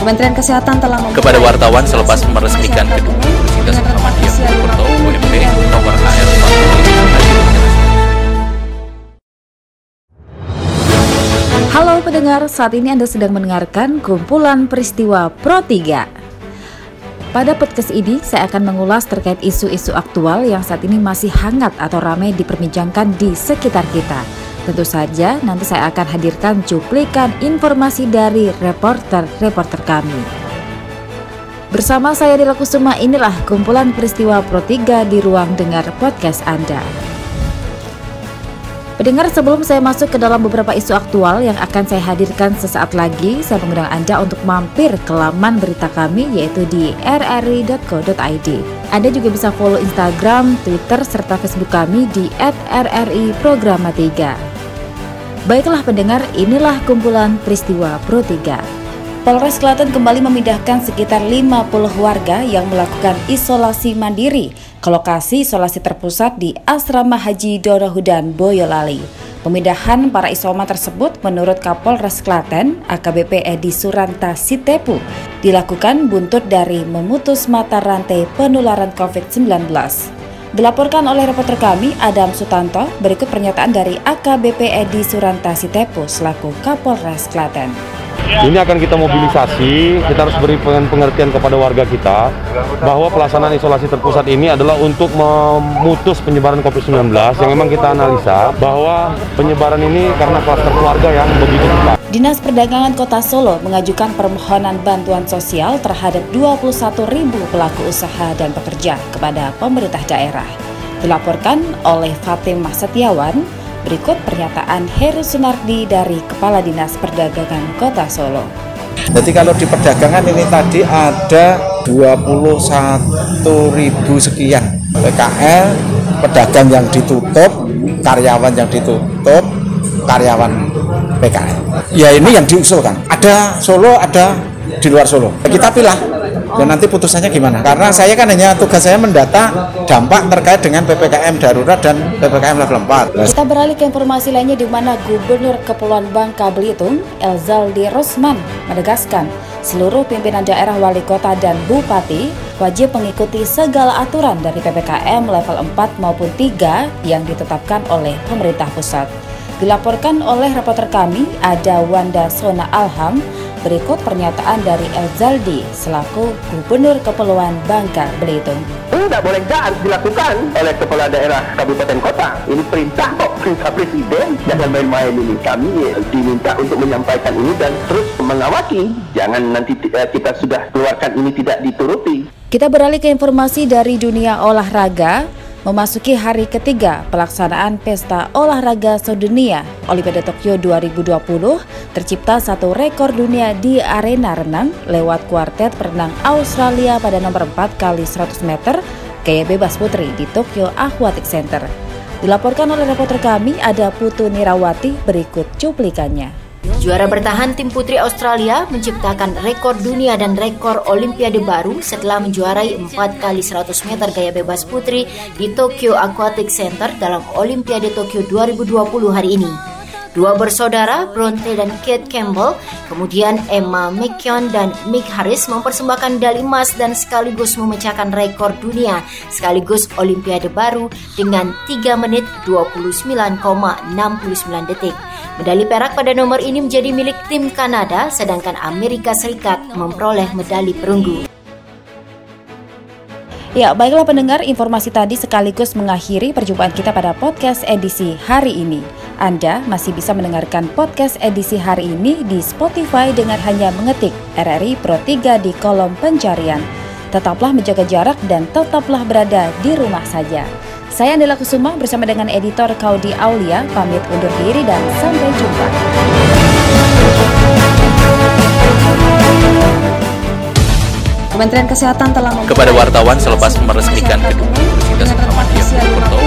Kementerian Kesehatan telah kepada wartawan selepas meresmikan gedung Universitas Muhammadiyah Purwokerto UMP Tower AR Halo pendengar, saat ini Anda sedang mendengarkan kumpulan peristiwa Pro 3. Pada podcast ini, saya akan mengulas terkait isu-isu aktual yang saat ini masih hangat atau ramai diperbincangkan di sekitar kita. Tentu saja nanti saya akan hadirkan cuplikan informasi dari reporter-reporter kami. Bersama saya Dila Kusuma inilah kumpulan peristiwa Pro 3 di ruang dengar podcast Anda. Pendengar sebelum saya masuk ke dalam beberapa isu aktual yang akan saya hadirkan sesaat lagi, saya mengundang Anda untuk mampir ke laman berita kami yaitu di rri.co.id. Anda juga bisa follow Instagram, Twitter, serta Facebook kami di @rri_programa3. Baiklah pendengar, inilah kumpulan peristiwa Pro 3. Polres Klaten kembali memindahkan sekitar 50 warga yang melakukan isolasi mandiri ke lokasi isolasi terpusat di Asrama Haji Dorohudan Boyolali. Pemindahan para isoman tersebut menurut Kapolres Klaten AKBP Edi Suranta Sitepu dilakukan buntut dari memutus mata rantai penularan COVID-19. Dilaporkan oleh reporter kami Adam Sutanto, berikut pernyataan dari AKBP Edi Suranta Sitepu selaku Kapolres Klaten. Ini akan kita mobilisasi, kita harus beri pengertian kepada warga kita bahwa pelaksanaan isolasi terpusat ini adalah untuk memutus penyebaran COVID-19 yang memang kita analisa bahwa penyebaran ini karena kluster keluarga yang begitu cepat. Dinas Perdagangan Kota Solo mengajukan permohonan bantuan sosial terhadap 21 ribu pelaku usaha dan pekerja kepada pemerintah daerah. Dilaporkan oleh Fatim Setiawan, Berikut pernyataan Heru Sunardi dari Kepala Dinas Perdagangan Kota Solo. Jadi kalau di perdagangan ini tadi ada 21 ribu sekian PKL, pedagang yang ditutup, karyawan yang ditutup, karyawan PKL. Ya ini yang diusulkan. Ada Solo, ada di luar Solo. Kita pilih dan nanti putusannya gimana? Karena saya kan hanya tugas saya mendata dampak terkait dengan PPKM darurat dan PPKM level 4. Kita beralih ke informasi lainnya di mana Gubernur Kepulauan Bangka Belitung, Elzaldi Rosman, menegaskan seluruh pimpinan daerah wali kota dan bupati wajib mengikuti segala aturan dari PPKM level 4 maupun 3 yang ditetapkan oleh pemerintah pusat. Dilaporkan oleh reporter kami, ada Wanda Sona Alham, Berikut pernyataan dari Elzaldi selaku Gubernur Kepulauan Bangka Belitung. Tidak boleh harus dilakukan oleh kepala daerah kabupaten kota. Ini perintah kok, perintah presiden. Jangan main-main ini. Kami diminta untuk menyampaikan ini dan terus mengawaki. Jangan nanti eh, kita sudah keluarkan ini tidak dituruti. Kita beralih ke informasi dari dunia olahraga. Memasuki hari ketiga pelaksanaan Pesta Olahraga Sedunia Olimpiade Tokyo 2020, tercipta satu rekor dunia di arena renang lewat kuartet perenang Australia pada nomor 4 kali 100 meter gaya bebas putri di Tokyo Aquatic Center. Dilaporkan oleh reporter kami ada Putu Nirawati berikut cuplikannya. Juara bertahan tim putri Australia menciptakan rekor dunia dan rekor olimpiade baru setelah menjuarai 4 kali 100 meter gaya bebas putri di Tokyo Aquatic Center dalam Olimpiade Tokyo 2020 hari ini. Dua bersaudara, Bronte dan Kate Campbell, kemudian Emma McKeown dan Mick Harris mempersembahkan medali emas dan sekaligus memecahkan rekor dunia sekaligus Olimpiade baru dengan 3 menit 29,69 detik. Medali perak pada nomor ini menjadi milik tim Kanada, sedangkan Amerika Serikat memperoleh medali perunggu. Ya, baiklah pendengar, informasi tadi sekaligus mengakhiri perjumpaan kita pada podcast edisi hari ini. Anda masih bisa mendengarkan podcast edisi hari ini di Spotify dengan hanya mengetik RRI Pro 3 di kolom pencarian. Tetaplah menjaga jarak dan tetaplah berada di rumah saja. Saya Andela Kusuma bersama dengan editor Kaudi Aulia pamit undur diri dan sampai jumpa. Kementerian Kesehatan telah kepada wartawan selepas meresmikan gedung Universitas Muhammadiyah Purwokerto